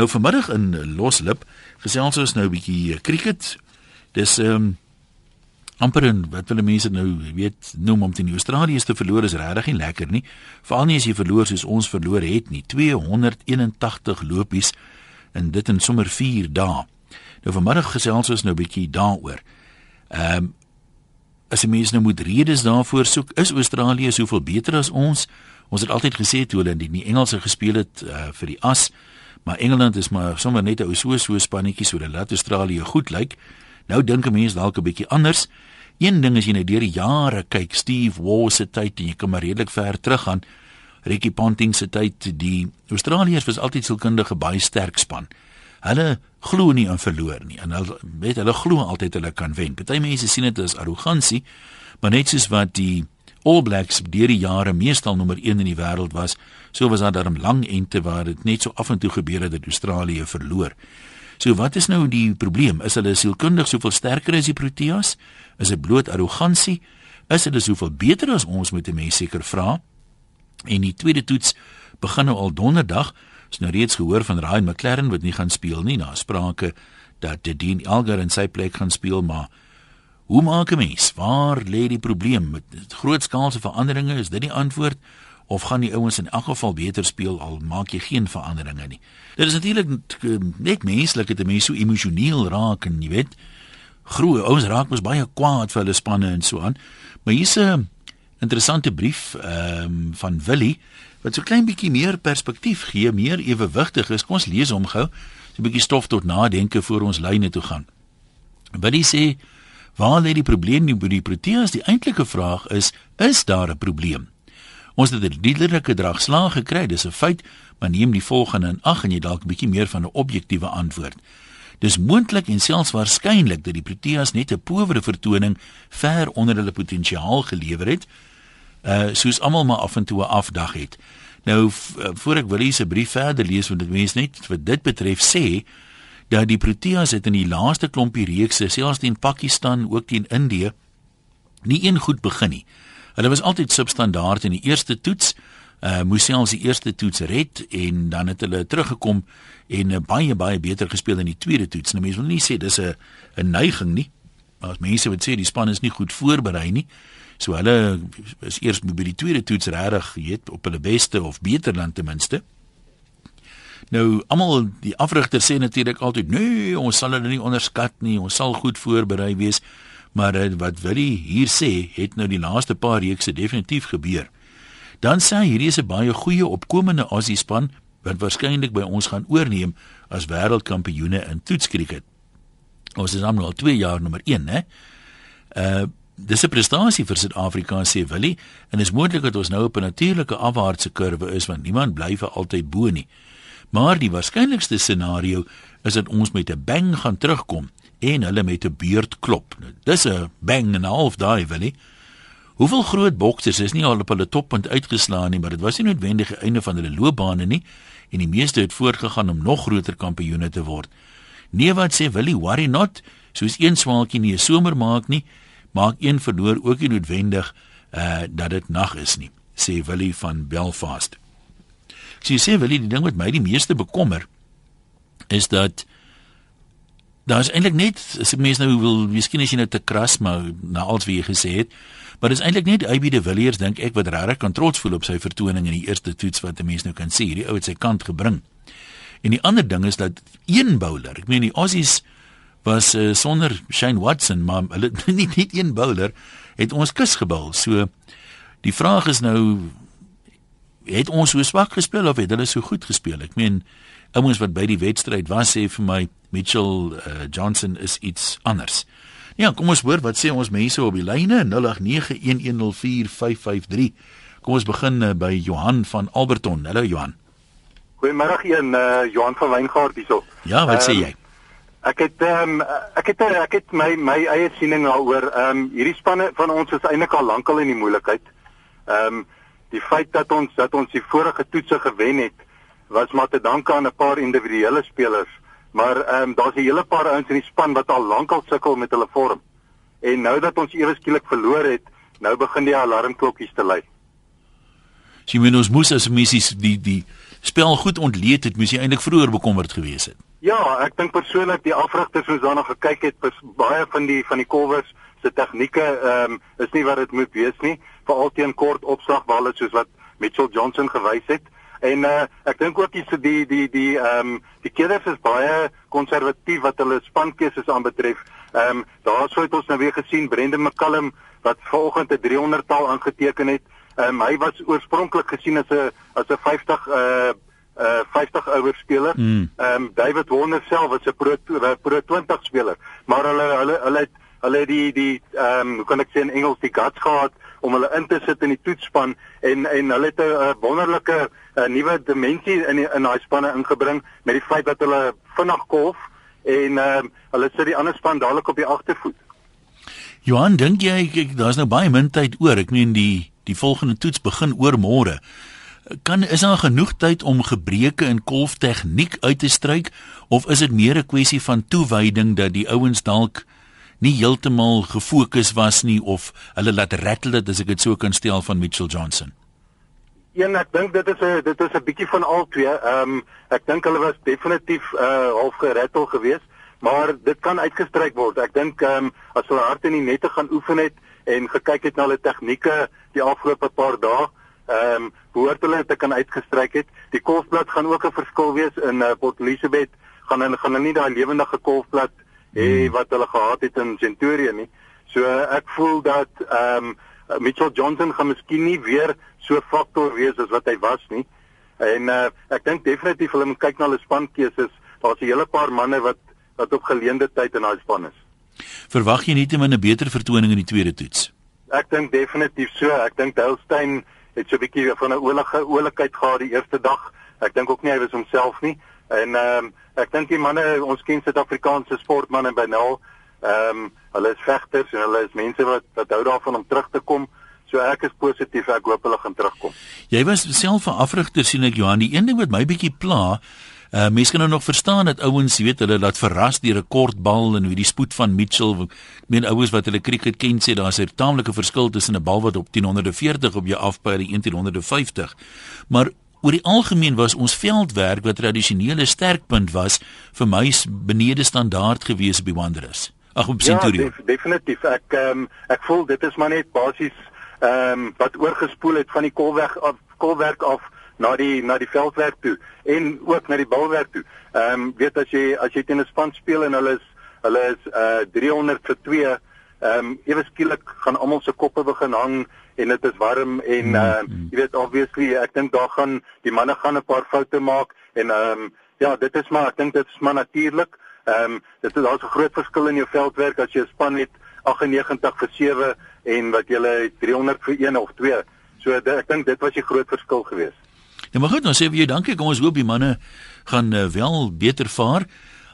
Nou vanmiddag in Loslip gesels ons nou 'n bietjie cricket. Dis ehm um, amper en wat hulle mense nou weet noem om teen Australië te verloor is regtig nie lekker nie. Veral nie as jy verloor soos ons verloor het nie. 281 lopies en dit in sommer 4 dae. Nou vanmiddag gesels ons nou 'n bietjie daaroor. Ehm um, as jy mense nou moet redes daarvoor soek, is Australië soveel beter as ons? Ons het altyd gesê toe hulle in die Engelse gespeel het uh, vir die as Maar Engeland is maar sommer net 'n ou so so spannetjie so dat laat Australië goed lyk. Nou dink 'n mens dalk 'n bietjie anders. Een ding is jy nou deur die jare kyk Steve Waugh se tyd en jy kan maar redelik ver teruggaan. Ricky Ponting se tyd, die Australiërs was altyd sielkundige baie sterk span. Hulle glo nie aan verloor nie en hulle weet hulle glo altyd hulle kan wen. Party mense sien dit as arrogansie, maar net soos wat die All Blacks deur die jare meestal nommer 1 in die wêreld was, so was daar darm lang ente waar dit net so af en toe gebeur het dat Australië verloor. So wat is nou die probleem? Is hulle sielkundig soveel sterker as die Proteas? Is dit bloot arrogansie? Is hulle soveel beter as ons met 'n mens seker vra? En die tweede toets begin nou al donderdag. Ons nou reeds gehoor van Ryan McLaren wat nie gaan speel nie. Daar sprake dat Dean Elgar in sy plek gaan speel, maar Hoe maak 'n mens? Waar lê die probleem met grootskaalse veranderinge? Is dit die antwoord of gaan die ouens in elk geval beter speel al maak jy geen veranderinge nie? Dit is natuurlik net menslik dat mense so emosioneel raak en jy weet, groot ouens raak mos baie kwaad vir hulle spanne en so aan. Maar hier's 'n interessante brief ehm um, van Willie wat so klein bietjie meer perspektief gee, meer ewewigtig is. Kom ons lees hom gou. So 'n bietjie stof tot nadenke voor ons lyne toe gaan. Willie sê Waar lê die probleem nie by die Proteas? Die eintlike vraag is, is daar 'n probleem? Ons het 'n liderlike dragslag gekry, dis 'n feit, maar neem die volgende in ag en jy dalk 'n bietjie meer van 'n objektiewe antwoord. Dis moontlik en selfs waarskynlik dat die Proteas net 'n powere vertoning ver onder hulle potensiaal gelewer het, uh soos almal maar af en toe 'n afdag het. Nou voor ek wil hier se brief verder lees, want dit mens net wat dit betref sê dat die Proteas het in die laaste klompie reekse, selfs teen Pakistan, ook teen Indië, nie een goed begin nie. Hulle was altyd substandaard in die eerste toets. Uh moes selfs die eerste toets red en dan het hulle teruggekom en uh, baie baie beter gespeel in die tweede toets. Nou mense wil nie sê dis 'n 'n neiging nie. Maar as mense wat sê die span is nie goed voorberei nie. So hulle is eers by die tweede toets regtig, jy weet, op hulle beste of beter dan ten minste. Nou almal die afrigter sê natuurlik altyd nee, ons sal hulle nie onderskat nie, ons sal goed voorberei wees. Maar uh, wat wil hy hier sê, het nou die laaste paar reekse definitief gebeur. Dan sê hy hierdie is 'n baie goeie opkomende Aussie span wat waarskynlik by ons gaan oorneem as wêreldkampioene in toetskriket. Ons is nou al 2 jaar nommer 1, hè. Uh dis 'n prestasie vir Suid-Afrika sê Willie en is moontlik dat ons nou op 'n natuurlike afwaartse kurwe is want niemand bly vir altyd bo nie. Maar die waarskynlikste scenario is dat ons met 'n bang gaan terugkom en hulle met 'n beurt klop. Nou, dis 'n bang en 'n half daai wil nie. Hoeveel groot boksers is nie al op hulle toppunt uitgeslaan nie, maar dit was nie noodwendig die einde van hulle loopbane nie en die meeste het voortgegaan om nog groter kampioene te word. Nee wat sê Willie worry not, soos een swaaltjie nie 'n somer maak nie, maak een verloor ook nie noodwendig uh dat dit nag is nie, sê Willie van Belfast. So sê wil jy die ding wat my die meeste bekommer is dat daar is eintlik net as mense nou wil miskien as jy nou te kras maar na alles wat jy gesê het maar dis eintlik net AB de Villiers dink ek wat regtig kan trots voel op sy vertoning in die eerste toets wat 'n mens nou kan sê hierdie ou het sy kant gebring. En die ander ding is dat een bowler, ek meen die Aussies was uh, sonder Shane Watson maar hulle nie net een bowler het ons kus gebou. So die vraag is nou het ons so swak gespeel of het hulle so goed gespeel? Ek meen ouens wat by die wedstryd was sê vir my Mitchell uh, Johnson is iets anders. Ja, kom ons hoor wat sê ons mense op die lyne 0891104553. Kom ons begin uh, by Johan van Alberton. Hallo Johan. Goeiemôre een uh, Johan van Wyngaard hierso. Ja, wat um, sê jy? Ek het ehm um, ek het ek het my my eie siening daaroor. Ehm um, hierdie spanne van ons is eintlik al lankal in die moeilikheid. Ehm um, die feit dat ons dat ons die vorige toetse gewen het was maar te danke aan 'n paar individuele spelers maar ehm um, daar's 'n hele paar ouens in die span wat al lankal sukkel met hulle vorm en nou dat ons ewe skielik verloor het nou begin die alarmklokkies te lui moet ons moes as missies die die spel goed ontleed het, moes jy eintlik vroeër bekommerd gewees het. Ja, ek dink persoonlik die afrigters moes daarna gekyk het, baie van die van die kolwers se tegnieke ehm um, is nie wat dit moet wees nie, veral teen kort opslagballe soos wat Mitchell Johnson gewys het. En uh, ek dink ook die die die die ehm um, die kenners is baie konservatief wat hulle spankeuses aanbetref. Ehm um, daarso het ons nou weer gesien Brendan McCallum wat vanoggend 'n 300 taal aangeteken het. Ehm um, hy was oorspronklik gesien as 'n as 'n 50 uh uh 50 ouer speler. Hmm. Ehm um, David Warner self was 'n pro pro 20 speler, maar hulle hulle hulle het hulle het die die ehm um, hoe kan ek sê in Engels die guts gehad om hulle in te sit in die toetsspan en en hulle het 'n wonderlike 'n nuwe dimensie in die, in daai spanne ingebring met die feit dat hulle vinnig golf en um, hulle sit die ander span dadelik op die agtervoet. Johan, dink jy daar's nou baie min tyd oor. Ek meen die die volgende toets begin oor môre. Kan is daar genoeg tyd om gebreke in golftegniek uit te stryk of is dit meer 'n kwessie van toewyding dat die ouens dalk nie heeltemal gefokus was nie of hulle laat rattle dit as ek dit so kan stel van Mitchell Johnson? Een ek dink dit is 'n dit is 'n bietjie van al twee. Ehm um, ek dink hulle was definitief uh half gerattle geweest, maar dit kan uitgestryk word. Ek dink ehm um, as hulle hard in die nette gaan oefen het en gekyk het na hulle tegnieke die afgelope paar dae, ehm um, behoort hulle dit kan uitgestryk het. Die kolfblad gaan ook 'n verskil wees in uh, Port Elizabeth. Gaan hulle gaan hulle nie daai lewendige kolfblad hê hmm. wat hulle gehad het in Centurion nie. So ek voel dat ehm um, Mitchell Johnson gaan miskien nie weer so faktor wees as wat hy was nie. En uh, ek dink definitief hulle moet kyk na hulle spankeuses. Daar's 'n hele paar manne wat wat op geleende tyd in daai span is. Verwag jy net 'n beter vertoning in die tweede toets? Ek dink definitief so. Ek dink Delstein het so 'n bietjie van 'n oulige oulikheid gehad die eerste dag. Ek dink ook nie hy was homself nie. En ehm um, ek dink die manne, ons ken Suid-Afrikaanse sportmense by nou, ehm um, hulle is vegters en hulle is mense wat wat hou daarvan om terug te kom. So ek is positief, ek hoop hulle gaan terugkom. Jy was self 'n afrigter sien ek Johan, die een ding wat my bietjie pla, uh mense kan nou nog verstaan dat ouens, jy weet, hulle laat verras deur 'n kort bal en hoe die spoed van Mitchell, ek meen ouens wat hulle cricket ken sê daar's 'n taamlike verskil tussen 'n bal wat op 1040 op jou afpyl en 1150. Maar oor die algemeen was ons veldwerk wat tradisionele sterkpunt was vir my benede standaard gewees by Wanderers. Ag op Centurion. Ja, def, definitief. Ek um, ek voel dit is maar net basies ehm um, wat oorgespoel het van die kolweg af kolwerk af na die na die veldwerk toe en ook na die balwerk toe. Ehm um, weet as jy as jy teen 'n span speel en hulle is hulle is uh 300 vir 2 ehm um, ewe skielik gaan almal se koppe begin hang en dit is warm en ehm um, jy weet obviously ek dink daar gaan die manne gaan 'n paar foute maak en ehm um, ja, dit is maar ek dink dit is maar natuurlik. Ehm um, dit is daar's 'n groot verskil in jou veldwerk as jy 'n span het 98 vir 7 en wat jy 300 vir 1 of 2. So dit, ek dink dit was die groot verskil geweest. Ja maar goed, nou sê vir jou dankie. Kom ons hoop die manne gaan uh, wel beter vaar.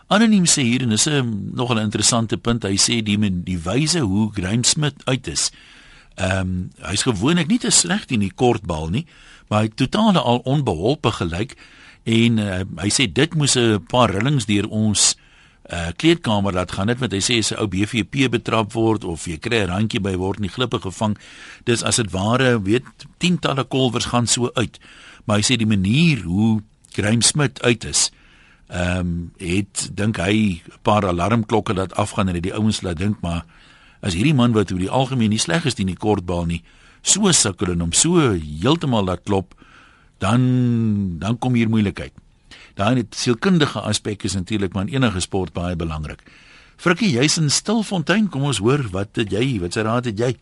Anoniem sê hier en dis 'n nog 'n interessante punt. Hy sê die die wyse hoe Graham Smith uit is. Ehm um, hy's gewoonlik nie te sleg in die kortbal nie, maar hy totaal al onbeholpe gelyk en uh, hy sê dit moes 'n paar rillings deur ons uh kleedkamer laat gaan. Dit want hy sê as 'n ou BVP betrap word of jy kry 'n randjie by word in die klippe gevang. Dis as dit ware weet tientalle kolwers gaan so uit. Maar hy sê die manier hoe Graham Smith uit is ehm um, het dink hy 'n paar alarmklokke laat afgaan en dit die ouens laat dink maar as hierdie man wat oor die algemeen nie sleg is in die kortbal nie so sukkel en hom so heeltemal laat klop dan dan kom hier moeilikheid daai net sielkundige aspek is natuurlik maar in enige sport baie belangrik. Frikkie, jy's in Stilfontein, kom ons hoor wat het jy, wat sê raad het jy?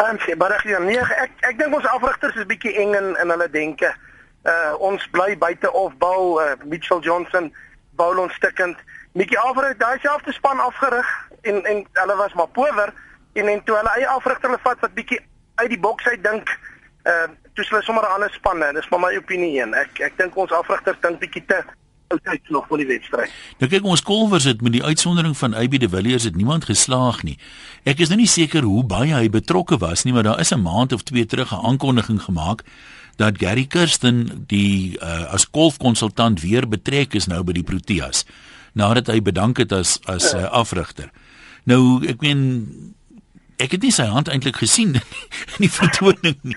En sê baie ja, nee, ek ek dink ons afrigters is bietjie eng in in hulle denke. Uh ons bly buite of bal uh, Mitchell Johnson bal ons stikkend. Mickey Alfred daai selfde span afgerig en en hulle was maar power en en toe hulle eie afrigter hulle vat wat bietjie uit die boks uit dink uh toe hulle sommer 'n ander spanne. Dis maar my opinie een. Ek ek dink ons afrigters dink bietjie te altyd nog vir die wedstryd. Nou kyk ons kolwers het met die uitsondering van AB de Villiers het niemand geslaag nie. Ek is nou nie seker hoe baie hy betrokke was nie, maar daar is 'n maand of twee terug 'n aankondiging gemaak dat Gary Kirsten die uh, as golfkonsultant weer betrek is nou by die Proteas nadat hy bedank het as as uh, afrigter. Nou ek meen ek het nie sy hand eintlik gesien in die vertoning nie.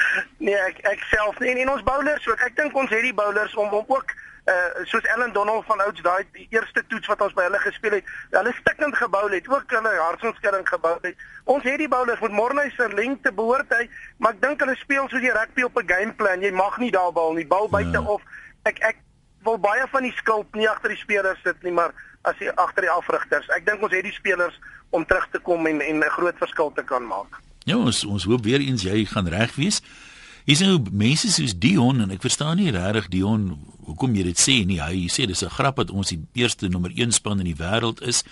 nee, ek ek self nie en, ons bowlers ook. Ek dink ons het die bowlers om om ook uh soos Ellen Donald van ouds daai die eerste toets wat ons by hulle gespeel het, hulle stikkend gebou het, ook hulle hartsonskudding gebou het. Ons het die bowlers met Morney se lengte behoort hy, maar ek dink hulle speel soos die rugby op 'n gameplan. Jy mag nie daar bal nie, bal buite ja. of ek ek wil baie van die skuld nie agter die spelers sit nie, maar as jy agter die afrigters. Ek dink ons het die spelers om terug te kom en en 'n groot verskil te kan maak. Ja, ons ons hoop weer eens jy gaan reg wees. Hier's nou mense soos Dion en ek verstaan nie regtig Dion hoekom jy dit sê nie. Hy sê dis 'n grap dat ons die eerste nommer 1 span in die wêreld is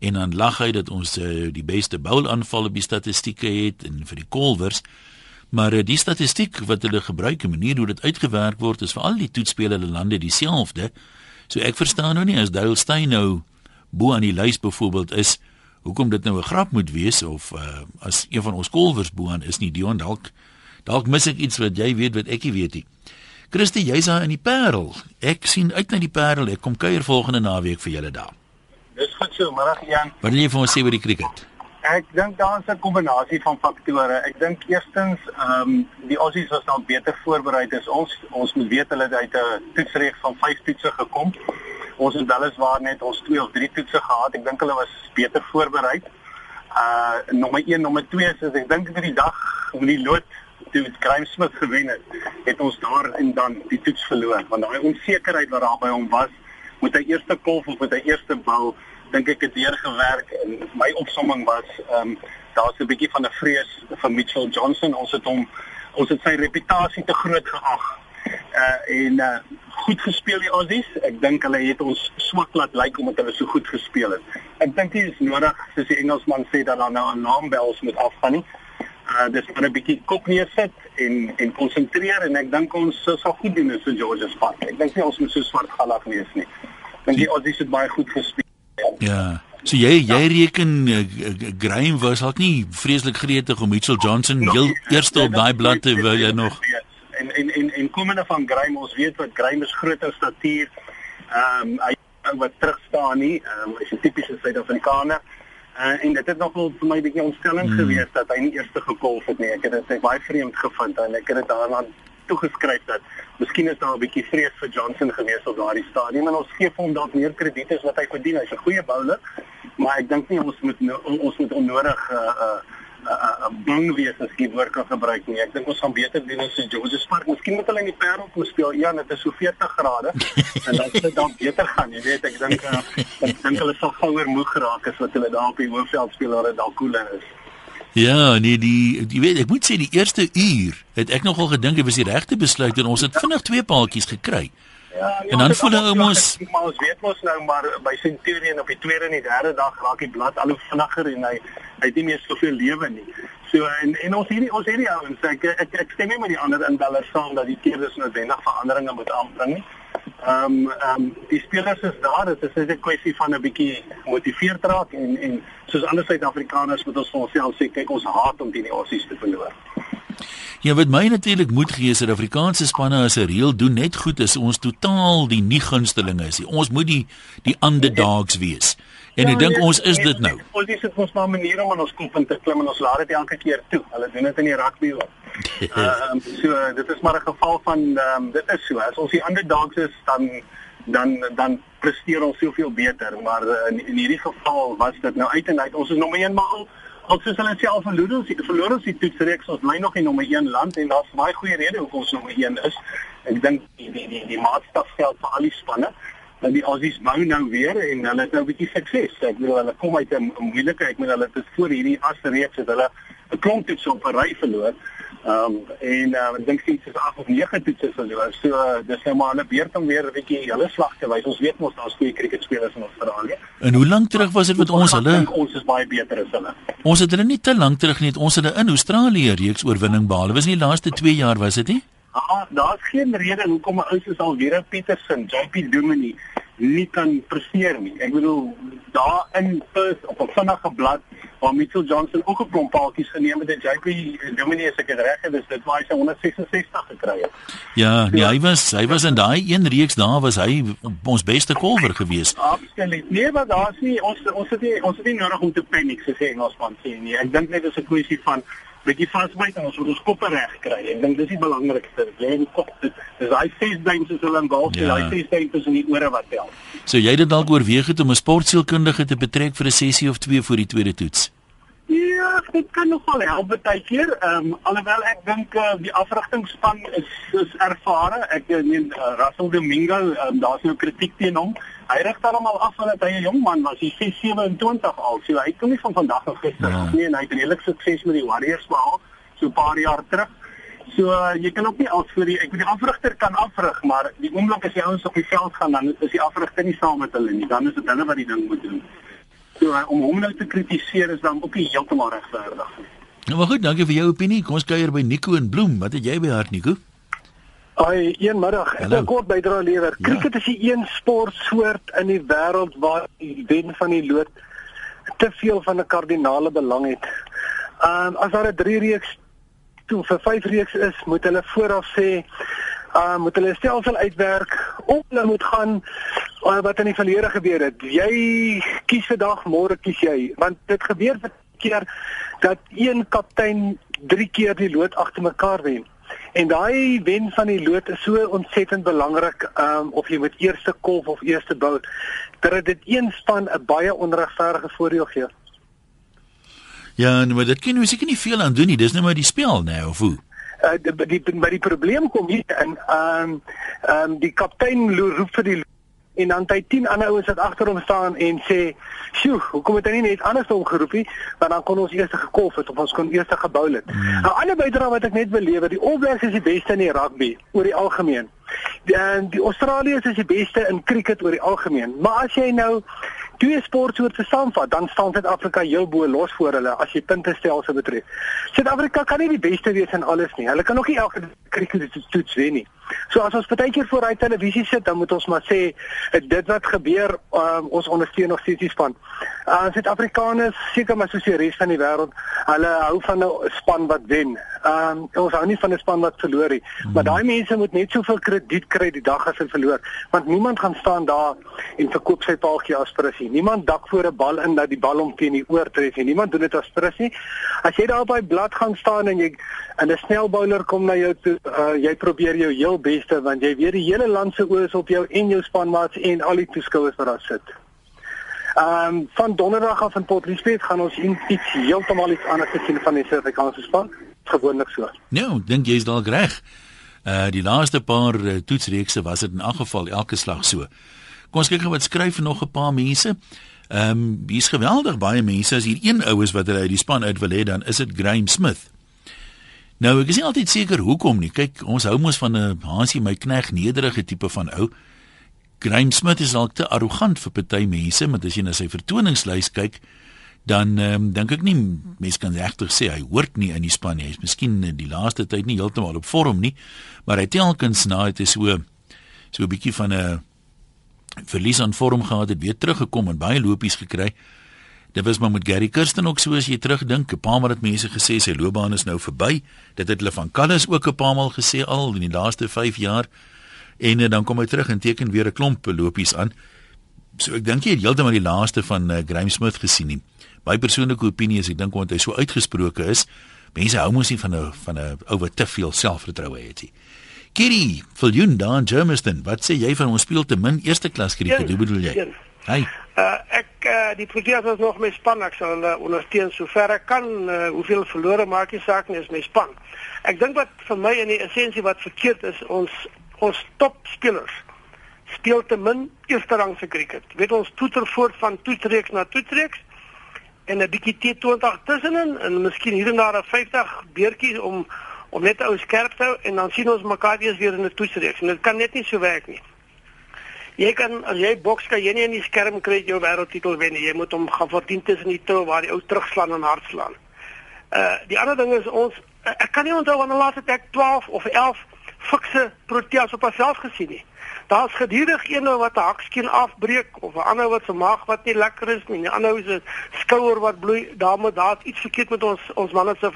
en dan lag hy dat ons uh, die beste boulaanvalle by statistieke het en vir die kolwers. Maar uh, die statistiek wat hulle gebruik, die manier hoe dit uitgewerk word, is vir al die toetspelende lande dieselfde. So ek verstaan nou nie as Dale Steyn nou bo aan die lys byvoorbeeld is hoekom dit nou 'n grap moet wees of uh, as een van ons kolwers bo aan is nie Dion dalk Dalk mis ek iets wat jy weet wat ek nie weet nie. Christie, jy's daar in die Parel. Ek sien uit na die Parel. Ek kom kuier volgende naweek vir julle daar. Dis goed so, middag Jan. Wat wil jy vir ons sê oor die cricket? Ek dink daar's 'n kombinasie van faktore. Ek dink eerstens, ehm um, die Aussies was nou beter voorberei as ons. Ons moet weet hulle het uit 'n toetsreeks van 5 toetse gekom. Ons het weliswaar net ons 2 of 3 toetse gehad. Ek dink hulle was beter voorberei. Uh nommer 1, nommer 2 is ek dink vir die dag om die lood toe Graham Smith gewen het, het ons daar en dan die toets verloor. Want daai onsekerheid wat daar by hom was, moet hy eerste kolf of moet hy eerste bal, dink ek het weer gewerk en my opsomming was ehm um, daar's 'n bietjie van 'n vrees vir Mitchell Johnson. Ons het hom ons het sy reputasie te groot geag. Uh en uh goed gespeel die Aussies. Ek dink hulle het ons swak laat lyk omdat hulle so goed gespeel het. Ek dink dit is nodig, soos die Engelsman sê dat daar nou 'n naambels moet afgaan nie uh dis maar 'n bietjie kop neersit en en konsentreer en ek dink ons sal goed doen in St George's Park. Ek dink nie ons moet so swart galag wees nie. Dink jy ons het baie goed gespeel. Ja. So jy jy reken uh, Graham was dalk nie vreeslik gretig om Mitchell Johnson heel eerste op daai blad te wil jy nog. En en en en komende van Graham, ons weet wat Graham is groter statuur. Ehm um, hy wat terug staan nie. Ehm um, hy's 'n tipiese Suid-Afrikaner. Uh, en dit het nog wel vir my 'n bietjie ontstelling hmm. gewees dat hy nie eers gekolf het nie. Ek het dit baie vreemd gevind en ek het dit daarna toegeskryf dat miskien is daar 'n bietjie vrees vir Johnson gewees op daardie stadium en ons gee hom dalk meer krediet as wat hy verdien. Hy's 'n goeie bowler, maar ek dink nie ons moet ons moet onnodig uh uh 'n bang wees as ek woord kan gebruik nie. Ek dink ons gaan beter doen as in George Park. Miskien moet hulle in die Parel moet speel. Ja, dit is so 40 grade en dan sal dit dan beter gaan. Jy weet, ek dink uh, ek dink hulle sal gouer moeg raak as wat hulle daar op die hoofveld speel waar dit dalk koeler is. Ja, nee, die jy weet, ek moet sê die eerste uur het ek nogal gedink dit was die regte besluit en ons het vinnig twee paaltjies gekry. Ja, ja, en dan voel hulle ons maar ons weet mos nou maar by Centurion op die tweede en die derde dag raak die blad al hoe vinniger en hy hy het nie meer soveel lewe nie. So en en ons hierdie ons hierdie ouens ek, ek ek stem nie met die ander inbellers saam dat die keerders noodwendig veranderinge moet aanbring nie. Ehm um, ehm um, die spelers is daar, dit is net 'n kwessie van 'n bietjie motiveer raak en en soos ander Suid-Afrikaners moet ons vir onsself sê kyk ons haat om die Aussies te verloor. Ja, wat my natuurlik moet gee is dat Afrikaanse spanne as 'n reël doen net goed is ons totaal die nie gunstelinge is. Ons moet die die underdogs wees. En ek ja, dink nee, ons is nee, dit nou. Ons is dit ons maar maniere om aan ons kop in te klim en ons laat dit elke keer toe. Hulle doen dit in die rugby ook. Ehm um, so dit is maar 'n geval van ehm um, dit is so. As ons die underdogs is dan dan dan presteer ons soveel beter, maar uh, in, in hierdie geval was dit nou uit en uit. Ons is nommer 1 maar al Al soos hulle self verloor ons verloor ons die toetsreeks ons bly nog in nommer 1 land en daar's baie goeie redes hoekom ons nommer 1 is. Ek dink die die die, die maatstaf geld vir al die spanne. Maar die Aussies bou nou weer en hulle het nou 'n bietjie sukses. Ek bedoel hulle kom uit 'n moeilike, ek meen hulle het voor hierdie asreeks het hulle 'n klomp toets op 'n ry verloor. Ehm um, en uh, ek dink dit is 8 of 9 toetse verloor. So uh, dis nou maar hulle beurt om weer 'n bietjie hulle slag te wys. Ons weet mos daar's goeie cricketspelers in Australië. En hoe lank terug was dit met ons hulle? Ons is baie beter as hulle. Ons het hulle nie te lank terug nie. Ons het hulle in Australië reeks oorwinning behaal. Was nie die laaste 2 jaar was dit nie? Ah, daar's geen rede hoekom 'n ou soos Alvira Petersen, JP Dumini nie kan presteer nie. Ek bedoel daar in Perth op 'n vinnige blad waar Mitchell Johnson ook 'n klomp paaltjies geneem het en JP Dominic as ek dit reg het, is dit waar hy sy 166 gekry het. Ja, nee, hy was hy was in daai een reeks daar was hy ons beste kolwer gewees. Absoluut. Nee, maar daar's nie ons ons het nie ons het nie nodig om te paniek sê Engelsman sê nie. Ek dink net dis 'n kwessie van bietjie vasbyt en ons moet ons koppe reg kry. Ek dink dis die belangrikste. Jy in kop dis daai ses duim soos hulle in golf sê, daai ses duim tussen die ore wat tel. So jy het dalk oorweeg het om 'n sportsielkundige te betrek vir 'n sessie of twee voor die tweede toets. Ja, dit kan nogal help baie keer. Ehm um, alhoewel ek dink uh, die afrigtingspan is is ervare. Ek meen uh, Russell Domingo, um, daar's nou kritiek teen hom. Hy rig almal af van dat hy 'n jong man was. Hy sê 27 al. So hy kom nie van vandag af gister ja. nie en hy het redelik sukses met die Warriors behaal so 'n paar jaar terug. So uh, jy kan ook nie als vir die ek weet die afrigter kan afrig, maar die oomblik as jy ouens op die veld gaan dan is die afrigter nie saam met hulle nie. Dan is dit hulle wat die ding moet doen. So om hom nou te kritiseer is dan ook nie heeltemal regverdig nie. Nou maar goed, dankie vir jou opinie. Kom ons kuier by Nico en Bloem. Wat het jy by hart Nico? Ai, een middag. Ek wil kort bydra lewer. Ja. Cricket is die een sportsoort in die wêreld waar die wen van die lood te veel van 'n kardinale belang het. Ehm um, as daar 'n 3 reeks toe vir 5 reeks is, moet hulle vooraf sê uh moet hulle stelsel uitwerk of hulle moet gaan uh, wat in die verlede gebeur het. Jy kies vandag, môre kies jy, want dit gebeur baie keer dat een kaptein 3 keer die lood agter mekaar wen. En daai wen van die lood is so ontsettend belangrik um of jy met eerste kolf of eerste bou dat dit een span 'n baie onregverdige voordeel gee. Ja, maar dit kan jy seker nie veel aan doen nie. Dis net maar die spel nou of hoe? Uh, die die by die probleem kom hier in ehm um, ehm um, die kaptein roep vir die en dan hy 10 ander ouens wat agter hom staan en sê, "Sjoe, hoekom het hy nie net anders omgeroep nie? Want dan kon ons eers gekolf het of ons kon eers gebou het." Mm. Nou ander bydra wat ek net beleef, die All Blacks is die beste in die rugby oor die algemeen. Die, en die Australiërs is die beste in cricket oor die algemeen. Maar as jy nou twee sportsoorte saamvat, dan staan Suid-Afrika heel bo los voor hulle as jy punte stelsel betref. Suid-Afrika kan nie die beste wees in alles nie. Hulle kan ook nie elke cricket toets wen nie. So as ons baie keer voor hy televisie sit, dan moet ons maar sê dit wat gebeur, um, ons ondersteun nog steeds die span. Uh Suid-Afrikaners, seker maar soos die res van die wêreld, hulle hou van 'n span wat wen. Um ons hou nie van 'n span wat verloor nie. Hmm. Maar daai mense moet net soveel krediet kry die dag as hulle verloor, want niemand gaan staan daar en verkoop sy paaltjie as prisie. Niemand dak voor 'n bal in dat die bal hom teen die oor tref nie. Niemand doen dit as prisie. As jy daar op daai blad gaan staan en jy en 'n snelbouler kom na jou toe, uh, jy probeer jou heel beste want jy weet die hele land se oë is op jou en jou spanmaats en al die toeskouers wat daar sit. Ehm um, van donderdag af in Port Elizabeth gaan ons iets heeltemal iets anders sien van die Suid-Afrikaanse span. Gewoonlik so. Nou, dink jy is dalk reg. Uh die laaste paar uh, toetsreekse was dit in elk geval elke slag so. Kom ons kyk gou wat skryf nog 'n paar mense. Ehm um, hier's geweldig baie mense as hier een ou is wat hulle uit die span uit wil hê dan is dit Graham Smith. Nou ek is nie altyd seker hoekom nie. Kyk, ons hou mos van 'n Hansie my knegg nederige tipe van ou. Graham Smith is dalk te arrogant vir party mense, maar as jy na sy vertoningslys kyk, dan um, dink ek nie mense kan regtig sê hy hoort nie in die span nie. Hy's miskien die laaste tyd nie heeltemal op vorm nie, maar hy telkens na dit is so so 'n bietjie van 'n verlies aan vorm gehad het, weer teruggekom en baie lopies gekry. Dit was maar met Gary Kirsten ook so as jy terugdink, 'n paar maal het mense gesê sy loopbaan is nou verby. Dit het hulle van Callis ook 'n paar maal gesê al in die laaste 5 jaar. En uh, dan kom hy terug en teken weer 'n klomp lopies aan. So ek dink jy het heeltemal die laaste van uh, Graham Smith gesien nie. My persoonlike opinie is ek dink omdat hy so uitgesproke is, mense hou mos nie van 'n van 'n ou wat te veel selfvertroue het nie. Kitty, Viljoen daar in Germiston, wat sê jy van ons speel te min eerste klas krieket? Hoe bedoel jy? Hey. Uh, ek uh, die Proteas is nog my span, ek sal uh, ondersteun sover ek kan. Uh, hoeveel verlore maak nie saak nie, is my span. Ek dink wat vir my in die essensie wat verkeerd is, ons ons topspelers speel te min eerste rang se krieket. Weet ons toeter voort van toetsreeks na toetsreeks en 'n bietjie T20 tussenin en miskien hier en daar 'n 50 beertjies om om net ou skerp te hou en dan sien ons mekaar weer in 'n toetsreeks en dit kan net nie so werk nie. Jy kan as jy boks kan jy nie in die skerm kry jou wêreldtitel wen nie. Jy moet hom gaan verdien tussen die toe waar die ou terugslaan en hardslaan. Uh die ander ding is ons ek kan nie onthou wanneer laas het ek 12 of 11 fikse proteas op myself gesien nie. Daar's gedurig een wat 'n hakskeen afbreek of 'n ander wat se maag wat nie lekker is nie, 'n ander se skouer wat bloei, daarmee daar's iets verkeerd met ons ons manne se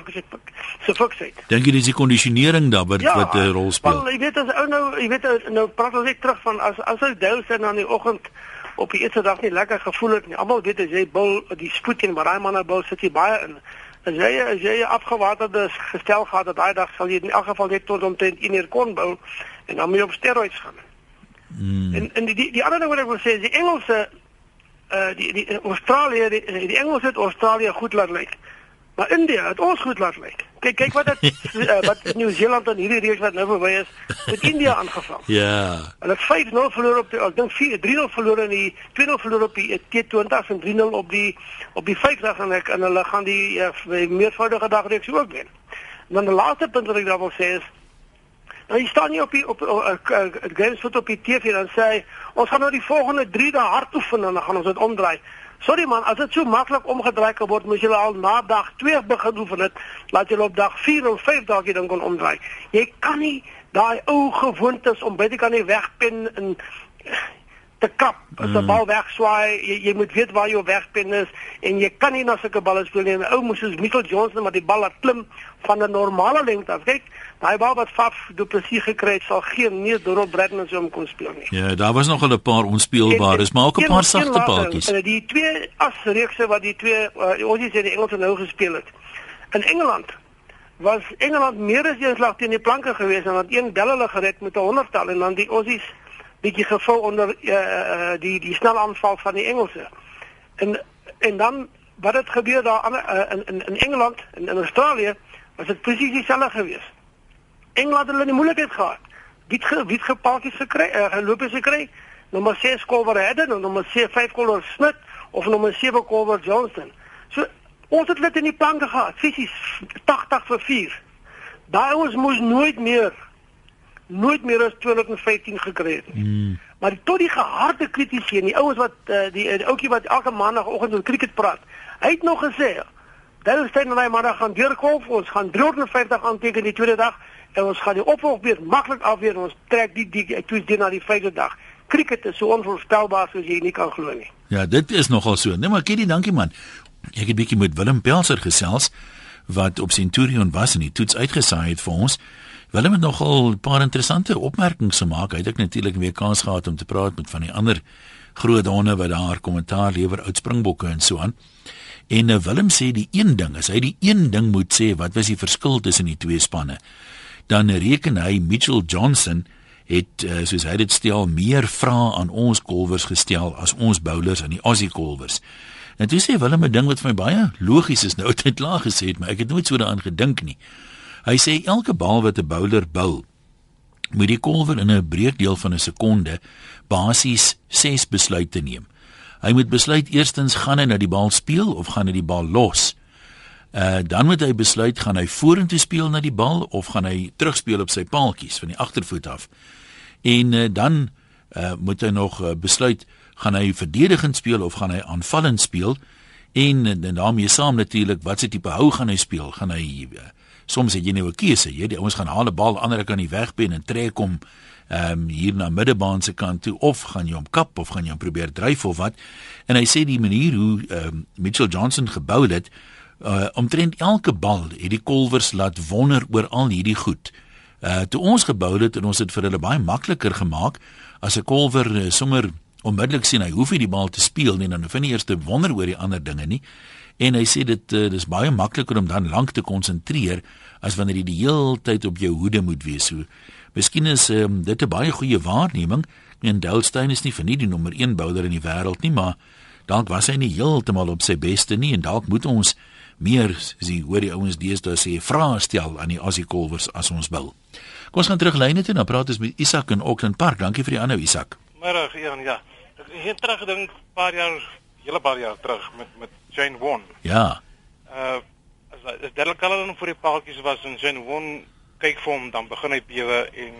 se fiksheid. Dink jy dis die kondisionering daar wat ja, wat 'n rol speel? Ja, jy weet as ou nou, jy weet nou praat ons net terug van as as hy deel sê dan in die oggend op die eerste dag nie lekker gevoel het nie. Almal weet as jy bil die spoed en maar daai manne bil sit jy baie in As jy as jy afgewaterde gestel gehad dat daai dag sal jy in elk geval net tot omtrent 1 uur kon bou en dan moet jy op steroids gaan. Mm. En en die die, die ander ding wat ek wil sê is die Engelse uh die die Australië die, die Engelse het Australië goed laat lyk. Maar India het ons goed laat lyk. Kyk kyk wat dit uh, wat Nieu-Seeland in hierdie reeks wat nou verby is, het India aangeval. Ja. Hulle het 5-0 verloor op die ek dink 4-3-0 verloor in die 2-0 verloor op die T20 en 3-0 op die op die 50 en ek en hulle gaan die uh, meervoudige dagreeks ook wen. En dan die laaste punt wat ek daar wil sê is Nou jy staan nie op die op uh, uh, games wat op die TV dan sê hy, ons gaan nou die volgende 3 dae hard oefen en dan gaan ons dit omdraai. Sorry man, as dit so maklik omgedraai kan word, moet jy al na dag 2 begin oefen dit. Laat jy op dag 4 of 5 dae dan kon omdraai. Jy kan nie daai ou gewoontes om baie kan nie wegpin en te kap as 'n bal wegswaai. Jy, jy moet weet waar jou wegpin is en jy kan nie na sulke balle speel nie. 'n Ou moes soos Michael Johnson wat die bal laat klim van 'n normale lengte af. Kyk, daai bal wat Faf do presies gekry het, sal geen nee Dorot Bradman so om kon speel nie. Ja, daar was nog 'n paar onspeelbares, maar ook 'n paar sagte paadjies. En die twee asreekse wat die twee uh, ons sê die Engelse nou gespeel het. In Engeland was Engeland meer as een slag teen die planke gewees en wat een bel hulle gered met 'n honderdtal en dan die Aussies bietjie geval onder uh, die die snelle aanval van die Engelse. En en dan wat het gebeur daar uh, in in in Engeland en in, in Australië was dit presies dieselfde geweest. Engeland het hulle die moeilikheid gehad. Wie het wie het gepaaltjies gekry, uh, geloop gekry. Nommer 6 Colver Hedden en nommer 5 Colver Smith of nommer 7 Colver Johnson. So ons het dit in die planke gehad, fisies 80 vir 4. Daai ons moes nooit meer nooit meer as 215 gekry het nie. Mm. Maar die, tot die geharde kritisie en die ouens wat uh, die, die ouetjie wat elke maandagooggend oor cricket praat, hy het nog gesê Daar staan nou maar gaan deurkom, ons gaan 350 aanteken die tweede dag en ons gaan die opvolg weer maklik afweer en ons trek die die toets deur na die vyfde dag. Cricket is so onvoorspelbaar soos jy nie kan glo nie. Ja, dit is nogal so. Nee, maar Kitty, dankie man. Ek het 'n bietjie met Willem Pelser gesels wat op Centurion was en die toets uitgesaai het vir ons. Willem het nogal 'n paar interessante opmerkings gemaak. Hy het ek natuurlik weer kans gehad om te praat met van die ander groot honde wat daar kommentaar lewer, oud springbokke en so aan. En uh, Willem sê die een ding, as hy die een ding moet sê, wat was die verskil tussen die twee spanne? Dan reken hy Mitchell Johnson het uh, soos hy dit stel meer vrae aan ons kolwers gestel as ons bowlers aan die Aussie kolwers. En toe sê Willem 'n ding wat vir my baie logies is nou dit laag gesê het, maar ek het nooit so daaraan gedink nie. Hy sê elke bal wat 'n bowler bowl, moet die kolwer in 'n breekdeel van 'n sekonde basies 6 besluite neem. Hy moet besluit eerstens gaan hy na die bal speel of gaan hy die bal los. Uh dan moet hy besluit gaan hy vorentoe speel na die bal of gaan hy terugspeel op sy paaltjies van die agtervoet af. En uh, dan uh moet hy nog uh, besluit gaan hy verdedigend speel of gaan hy aanvallend speel en en daarmee saam natuurlik watse tipe hou gaan hy speel gaan hy uh, soms het jy nou 'n keuse jy die ouens gaan haal 'n bal ander kan nie wegpen en trek hom ehm um, hier na middebaan se kant toe of gaan jy hom kap of gaan jy hom probeer dryf of wat. En hy sê die manier hoe ehm um, Mitchell Johnson gebou het uh, omtrent elke bal het die kolwers laat wonder oor al hierdie goed. Uh, toe ons gebou het en ons het vir hulle baie makliker gemaak as 'n kolwer uh, sommer onmiddellik sien hy hoef nie die bal te speel nie dan hoef hy nie eers te wonder oor die ander dinge nie en hy sê dit uh, dis baie makliker om dan lank te konsentreer as wanneer jy die hele tyd op jou hoede moet wees so Miskien is um, dit 'n baie goeie waarneming. En Delstein is nie vir nie die nommer 1 bouler in die wêreld nie, maar dalk was hy nie heeltemal op sy beste nie en dalk moet ons meer sien hoor die ouens deesdae sê vrae stel aan die Aussie Kolwers as ons wil. Kom ons gaan terug lyne toe, dan praat ons met Isak in Auckland Park. Dankie vir die aanhou Isak. Middag ja. Ek het teruggedink 'n paar jaar, hele paar jaar terug met met Jane Won. Ja. Uh as as Darryl Cullen vir die paaltjies was en Jane Won kyk vir hom dan begin hy bewe en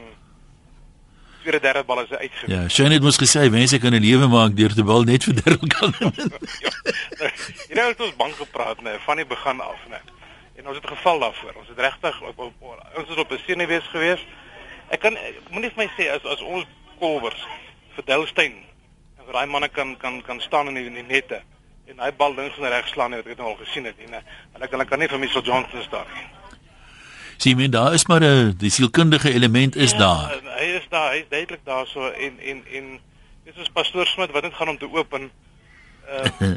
tweede derde bal is uitgewees. Ja, Shane het mos gesê mense kan 'n lewe maak deur te bal net vir Darryl Cullen. ja. Nou, jy het ons bank gepraat nê van die begin af nê. En ons het geval daarvoor. Ons het regtig ons is op 'n senuwees gewees. Ek kan moenie vir my sê as as ons kolwers vir Delstein en vir daai manne kan kan kan staan in die, in die nette en hy bal links en regs slaan wat ek nou al gesien het nie. En ek kan ek kan nie vir Mitchell Johnson staan nie. Sien men daar is maar 'n die sielkundige element is ja, daar. Hy is daar, hy is duidelik daar so en en en dit is pastoor Smit wat net gaan om te open Ehm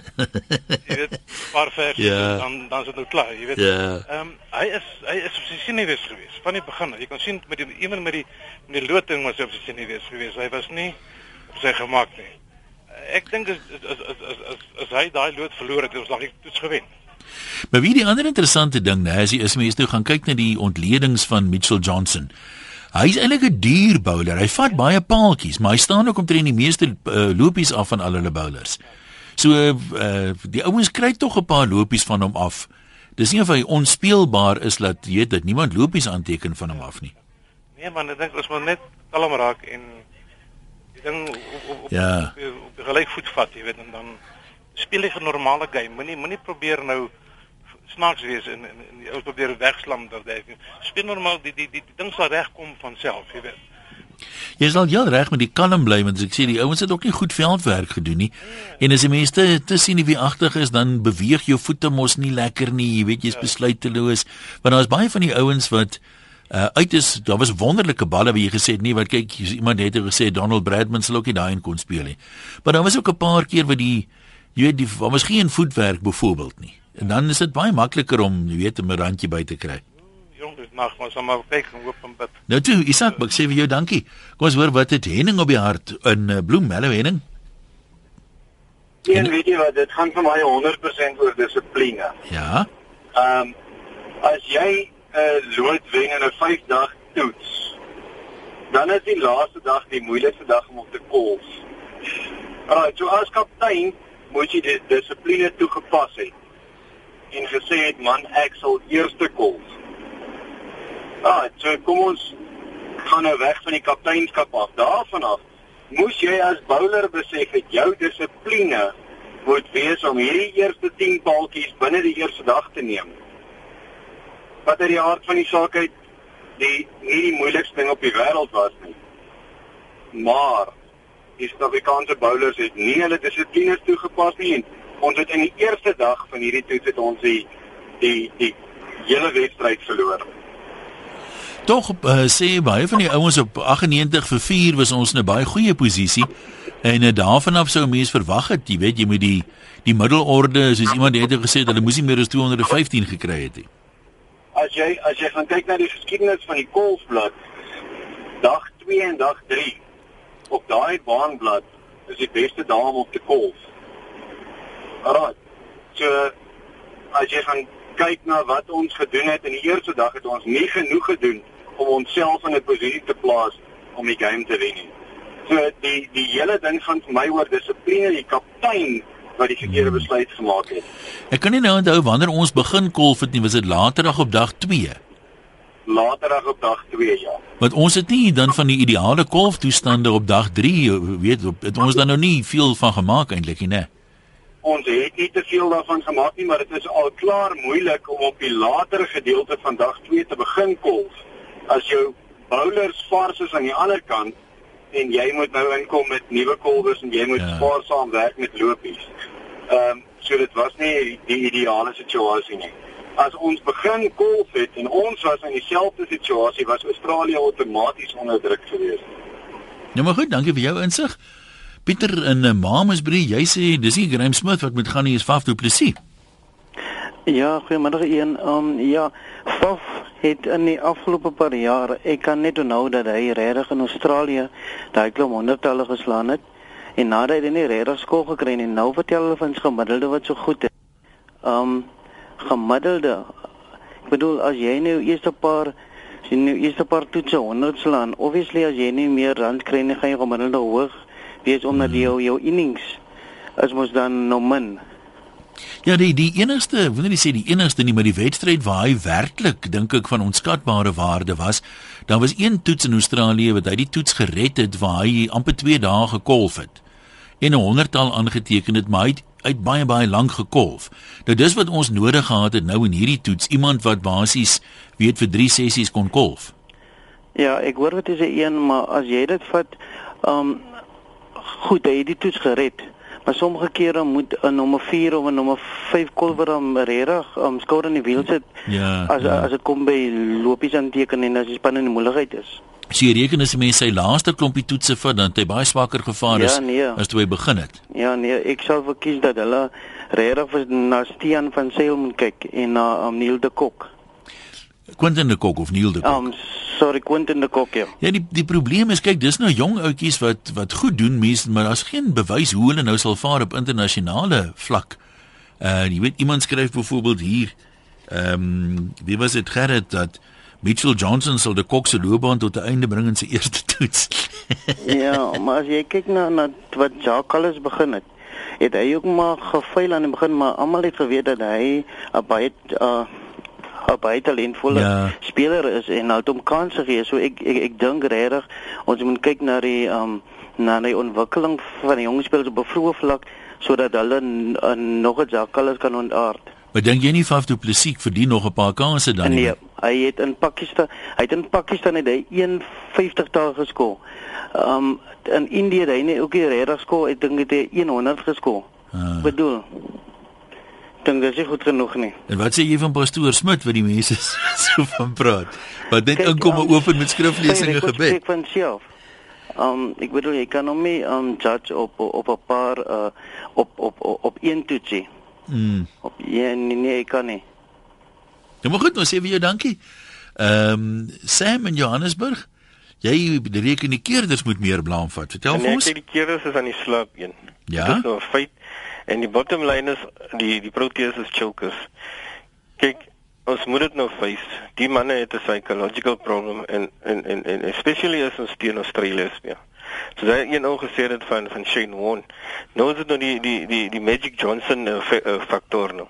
jy weet, paar verse Ja. dan dan is dit nou klaar, jy weet. Ja. Ehm hy is hy is op sy senuwees gewees van die begin. Jy kan sien met die iemand met die met die loting was hy op sy senuwees gewees. Hy was nie op sy gemak nie. Ek dink as as as as as, as hy daai lood verloor het, het ons dalk die toets gewen. Maar wie die ander interessante ding, né, as jy is mense nou gaan kyk na die ontledings van Mitchell Johnson. Hy's eintlik 'n duur bowler. Hy vat baie paaltjies, maar hy staan ook omtrent die meeste uh, lopies af van al hulle bowlers. So uh, die ouens kry tog 'n paar lopies van hom af. Dis nie of hy onspeelbaar is dat jy dat niemand lopies aanteken van hom af nie. Nee man, ek dink ons moet net kalm raak en die ding op op, op, Ja. op, die- op die gelyk voet vat, jy weet en dan speel jy 'n normale game. Moenie moenie probeer nou snaaks wees en en, en die ou probeer wegslam dat jy speel normaal die die die, die ding sal regkom van self, jy weet. Jy sal heel reg met die kalm bly want ek sê die ouens het ook nie goed veldwerk gedoen nie. En as die mense te, te sien wie agtig is, dan beweeg jou voete mos nie lekker nie. Jy weet jy's besluiteloos. Want daar's baie van die ouens wat uh uit is, daar was wonderlike balle wat jy gesê het nie wat kyk iemand het gesê Donald Bradman sal ook nie daai in kon speel nie. Maar daar was ook 'n paar keer wat die jy weet die daar was geen voetwerk byvoorbeeld nie. En dan is dit baie makliker om jy weet 'n randjie by te kry. Jong, dit mag maar sommer kyk en hoop en bid. Nou toe, Isak, ek sê vir jou dankie. Kom ons hoor wat het Henning op die hart in uh, Bloem, hallo Henning. En weet jy wat, dit gaan vir my 100% oor dissipline. Ja. Ehm um, as jy 'n lood wen in 'n 5 dag toets, dan is die laaste dag die moeilikste dag om op te kolf. Alraai, so as kaptein moet jy die dissipline toegepas het en gesê het man, ek sal eerste kolf. Ah, so kom ons gaan nou weg van die kapteinskap af. Daarvan af moes jy as bowler besef het jou dissipline moet wees om hierdie eerste 10 paaltjies binne die eerste dag te neem. Wat uit die hart van die saak uit die nie die moeilikste ding op die wêreld was nie. Maar die Suid-Afrikaanse bowlers het nie hulle dissiplines toegepas nie en ons het in die eerste dag van hierdie toets het ons die die die hele wedstryd verloor. Tog uh, sê baie van die ouens op 98 vir 4 was ons in 'n baie goeie posisie en uh, daarvan af sou 'n mens verwag het, jy weet jy moet die die middelorde soos iemand het gesê het, hulle moes nie meer as 215 gekry het nie. As jy as jy gaan kyk na die geskiedenis van die golfblad dag 2 en dag 3 op daai baanblad is die beste dae om op te golf. Alraai. So as jy gaan kyk na wat ons gedoen het in die eerste dag het ons nie genoeg gedoen om onsself in 'n posisie te plaas om die game te wen nie. So die die hele ding gaan vir my oor dissipline, die kaptein wat die verkeerde besluit gemaak het. Ek kan nie nou onthou wanneer ons begin kolf het nie, was dit laterdag op dag 2. Laterdag op dag 2 ja. Want ons het nie dan van die ideale kolftoestande op dag 3, weet op, het ons dan nou nie veel van gemaak eintlik nie, né? ons het nie te veel daarvan gemaak nie, maar dit is al klaar moeilik om op die later gedeelte van dag 2 te begin kolf. As jou bowlers vars is aan die ander kant en jy moet nou inkom met nuwe kolwers en jy moet Ja. spaarsaam werk met lopies. Ehm um, so dit was nie die ideale situasie nie. As ons begin kolf het en ons was in dieselfde situasie, was Australië outomaties onder druk geweest. Nou maar goed, dankie vir jou insig. Pieter in uh, Mamasbury, jy sê dis nie Graham Smith wat moet gaan nie, is Faf du Plessis. Ja, goeiemiddag een. Um ja, Faf het in die afgelope paar jare, ek kan net onthou dat hy regtig in Australië daai klomp honderdtalle geslaan het en nadat hy nie regtig skool gekry en nou vertel hulle van sy gemiddelde wat so goed is. Um gemiddelde. Ek bedoel as jy nou eerste paar as jy nou eerste paar toetse 100 slaan, obviously as jy nie meer rand kry nie, gaan jy gemiddelde hoog wees omdat jou jou innings is mos dan nou min. Ja, die die enigste, wil nie sê die enigste nie, maar die wedstryd waar hy werklik dink ek van onskatbare waarde was, daar was een toets in Australië wat hy die toets gered het waar hy amper 2 dae gekolf het. En 'n honderdtal aangeteken het, maar hy het, hy het baie baie lank gekolf. Nou dis wat ons nodig gehad het nou in hierdie toets, iemand wat basies weet vir 3 sessies kon kolf. Ja, ek hoor wat jy sê een, maar as jy dit vat, ehm um, goed, hy het die toets gered. Maar sommige kere moet 'n nommer 4 of 'n nommer 5 kolwer om regtig om skouer in die wiel sit Ja. as ja. as dit kom by lopies aanteken en as die span in die moeilikheid is. So jy reken as 'n mens sy laaste klompie toetse vat dan hy baie swakker gevaar Ja, as nee. as toe hy begin het. Ja nee, ek sal verkies dat hulle regtig na Stean van Sail moet kyk en na um, Neil de Kok. Quentin de Kok of Neil de Kok. Um sorry Quentin de Kok ja. Ja, die die probleem is kyk, dis nou jong ouetjies wat wat goed doen mense, maar daar's geen bewys hoe hulle nou sal vaar op internasionale vlak. Uh jy weet iemand skryf byvoorbeeld hier ehm um, wie was dit Gerrit dat Mitchell Johnson sal de Kok se loopbaan tot 'n einde bring in sy eerste toets. ja, maar as jy kyk na na wat Jacques alles begin het, het hy ook maar gefaal aan die begin, maar almal het geweet dat hy 'n baie uh baie talentvolle Ja. speler is en nou het hom kans gegee. So ek ek, ek dink regtig ons moet kyk na die um na die ontwikkeling van die jong spelers op 'n vroeë vlak sodat hulle uh, nog 'n Jacques kan ontaard. Maar dink jy nie Faf du Plessis verdien nog 'n paar kansse dan nie? Nee, hy het in Pakistan, hy het in Pakistan het hy 51 dae geskor. Um in Indië het hy net ook nie regtig geskor, ek dink het hy 100 geskor. Ah. Bedoel. Dink dit is nie goed genoeg nie. En wat sê jy van pastoor Smit wat die mense so van praat? Wat net Kyk, inkom en um, open met skriflesing sy en gebed. spreek van self. Um ek bedoel jy kan hom nie um judge op op 'n paar uh op op op, op een toetsie. Mm. Op ja nee, nee ek kan nie. Ja, maar goed, nou sê vir jou dankie. Ehm Sam in Johannesburg. Jy reken die keerders moet meer blaam vat. Vertel vir Nee, ek ons. sê die keerders is aan die slaap een. Ja? Dit is nou 'n feit. En die bottom line is die die Proteas is chokers. Kyk, ons moet dit nou face. Die manne het 'n psychological problem en en en, en especially as ons teen Australië speel. So daai een ou gesê dit van van Shane Warne. Nou is dit nou die die die die Magic Johnson uh, fa- uh, faktor nou.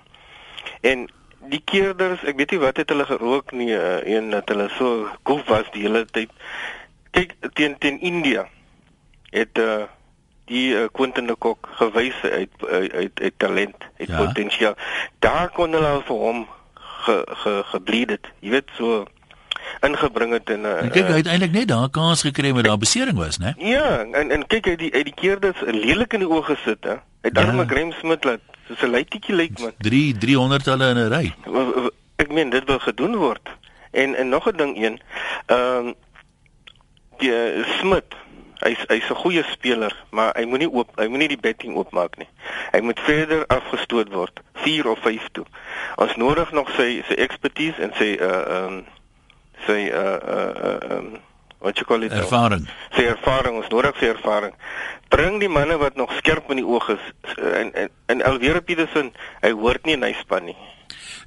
En die keerders, ek weet nie wat het hulle gerook nie, uh, een dat hulle so koef was die hele tyd. Kyk teen teen India het uh die uh, Quentin de Kok gewys uit uit uit, uit talent, uit Ja. potensiaal. Daar kon hulle vir hom ge, ge gebleed het. Jy weet so ingebring het in 'n En kyk, hy het eintlik net daar kans gekry met daar besering was, né? Ja, en en kyk hy die uit die keerders lelik in die oë gesit hè. Hy het Ja. ja. dan Graham Smith laat soos 'n leitetjie lyk man. 3 300 hulle in 'n ry. Ek meen dit wil gedoen word. En en nog 'n ding een. Ehm die uh, Smith, hy's hy's 'n goeie speler, maar hy moenie oop hy moenie die betting oopmaak nie. Hy moet verder afgestoot word, 4 of 5 toe. Ons nodig nog sy sy expertise en sy uh ehm sy uh uh ehm wat jy call it nou? Ervaring. sy ervaring, ons nodig sy ervaring. Bring die manne wat nog skerp in die oog is en en, en Alweer Petersen, hy hoort nie in hy span nie.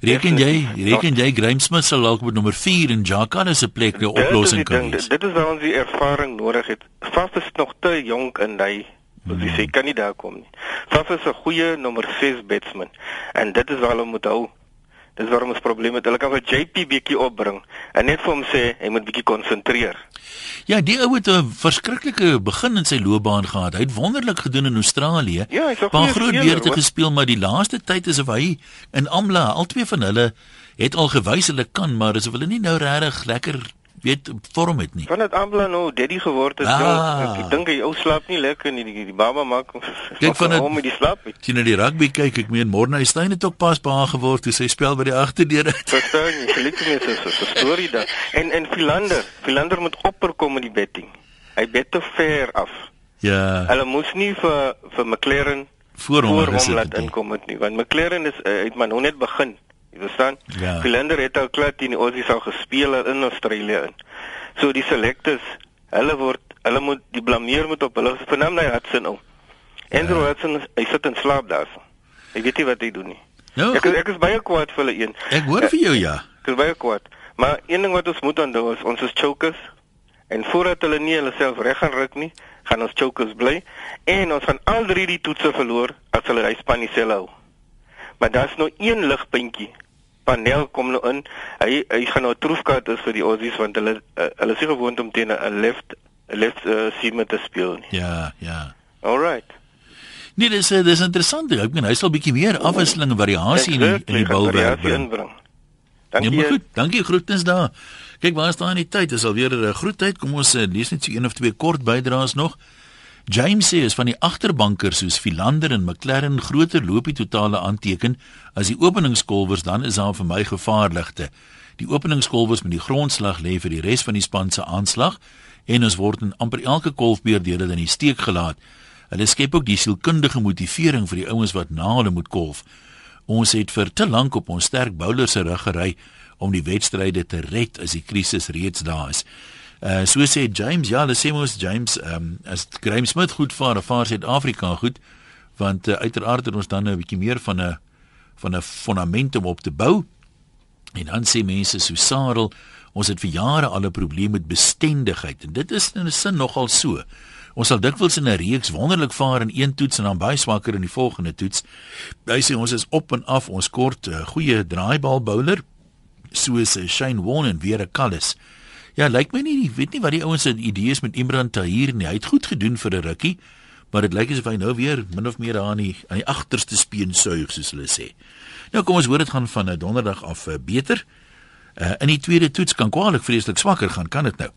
Reken jy, reken jy Graham Smith sal dalk met nommer 4 en Jacques se plek 'n oplossing kan ding, wees? Dit is waar ons die ervaring nodig het. Faf is nog te jonk in hy posisie, hmm. kan nie daar kom nie. Faf is 'n goeie nommer 6 batsman en dit is waar hulle moet hou. Dis waarom ons probleme het. Hulle kan vir JP bietjie opbring en net vir hom sê hy moet bietjie konsentreer. Ja, die ou het 'n verskriklike begin in sy loopbaan gehad. Hy het wonderlik gedoen in Australië. Ja, hy's 'n Paar goeie groot beurte gespeel, maar die laaste tyd is of hy in Amla, albei van hulle het al gewys hulle kan, maar asof hulle nie nou regtig lekker weet vorm het nie. Van dit Ambla nou daddy geword het, Ah. ah. ek, ek dink hy ou slaap nie lekker nie. Die, die, die baba maak hom Kyk van hom met die slaap. Sien jy die rugby kyk, ek meen Morne Steyn het ook pas behaag geword toe sy spel by die agterdeur uit. Verstaan jy? Gelyk met so 'n storie daar. En en Philander, Philander moet opperkom met die betting. Hy bet te ver af. Ja, Hulle moes nie vir vir McLaren voor hom voor hom gesit laat inkom het nie, want McLaren is uh, het maar nog net begin. Jy verstaan? Ja. Philander het al klaar teen die Aussies al gespeel in Australië in. So die selectors, hulle word hulle moet die blameer moet op hulle vernaam daai Hudson ou. Andrew Ja. Hudson, hy sit in slaap daarso. Ek weet nie wat hy doen nie. Nou, Ek ek is baie kwaad vir hulle een. ek hoor vir jou ja. Ek is baie kwaad. Maar een ding wat ons moet onthou is ons is chokers en voordat hulle nie hulle self reg gaan ruk nie, gaan ons chokers bly en ons gaan al drie die toetse verloor as hulle hy span nie sel hou. Maar daar's nou een ligpuntjie. Panel kom nou in. Hy hy gaan nou troefkaart is vir die Aussies want hulle uh, hulle is gewoond om teen 'n left left uh, seam te speel nie. Ja, ja. Alright. Nee, dis eh, dis interessant. Ek meen hy sal bietjie meer afwisseling en variasie in die, in die balwerk bring. Dankie. maar goed, dankie groetens daar. Kyk, waar staan die tyd? Dis alweer 'n groet tyd. Kom ons lees net so een of twee kort bydraes nog. James sê is van die agterbankers soos Philander en McLaren groter loopie totale aanteken as die openingskolwers dan is daar vir my gevaarligte. Die openingskolwers met die grondslag lê vir die res van die span se aanslag en ons word in amper elke golfbeer deur hulle in die steek gelaat. Hulle skep ook die sielkundige motivering vir die ouens wat na hulle moet golf. Ons het vir te lank op ons sterk bowlers se rug gery om die wedstryde te red as die krisis reeds daar is. Uh so sê James, ja, hulle sê mos James, ehm um, as Graham Smith goed vaar, vaar Suid-Afrika goed, want uh, uiteraard het ons dan 'n bietjie meer van 'n van 'n fondament om op te bou. En dan sê mense so Sarel, ons het vir jare al 'n probleem met bestendigheid en dit is in 'n sin nogal so. Ons sal dikwels in 'n reeks wonderlik vaar in een toets en dan baie swakker in die volgende toets. Hy sê ons is op en af, ons kort 'n uh, goeie draaibal bowler soos uh, Shane Warne en weer 'n Callis. Ja, lyk my nie, weet nie wat die ouens se idees met Imran Tahir nie. Hy het goed gedoen vir 'n rukkie, maar dit lyk asof hy nou weer min of meer daar aan die aan die agterste speen suig soos hulle sê. Nou kom ons hoor dit gaan van 'n donderdag af uh, beter. Uh, in die tweede toets kan kwaliek vreeslik swakker gaan, kan dit nou?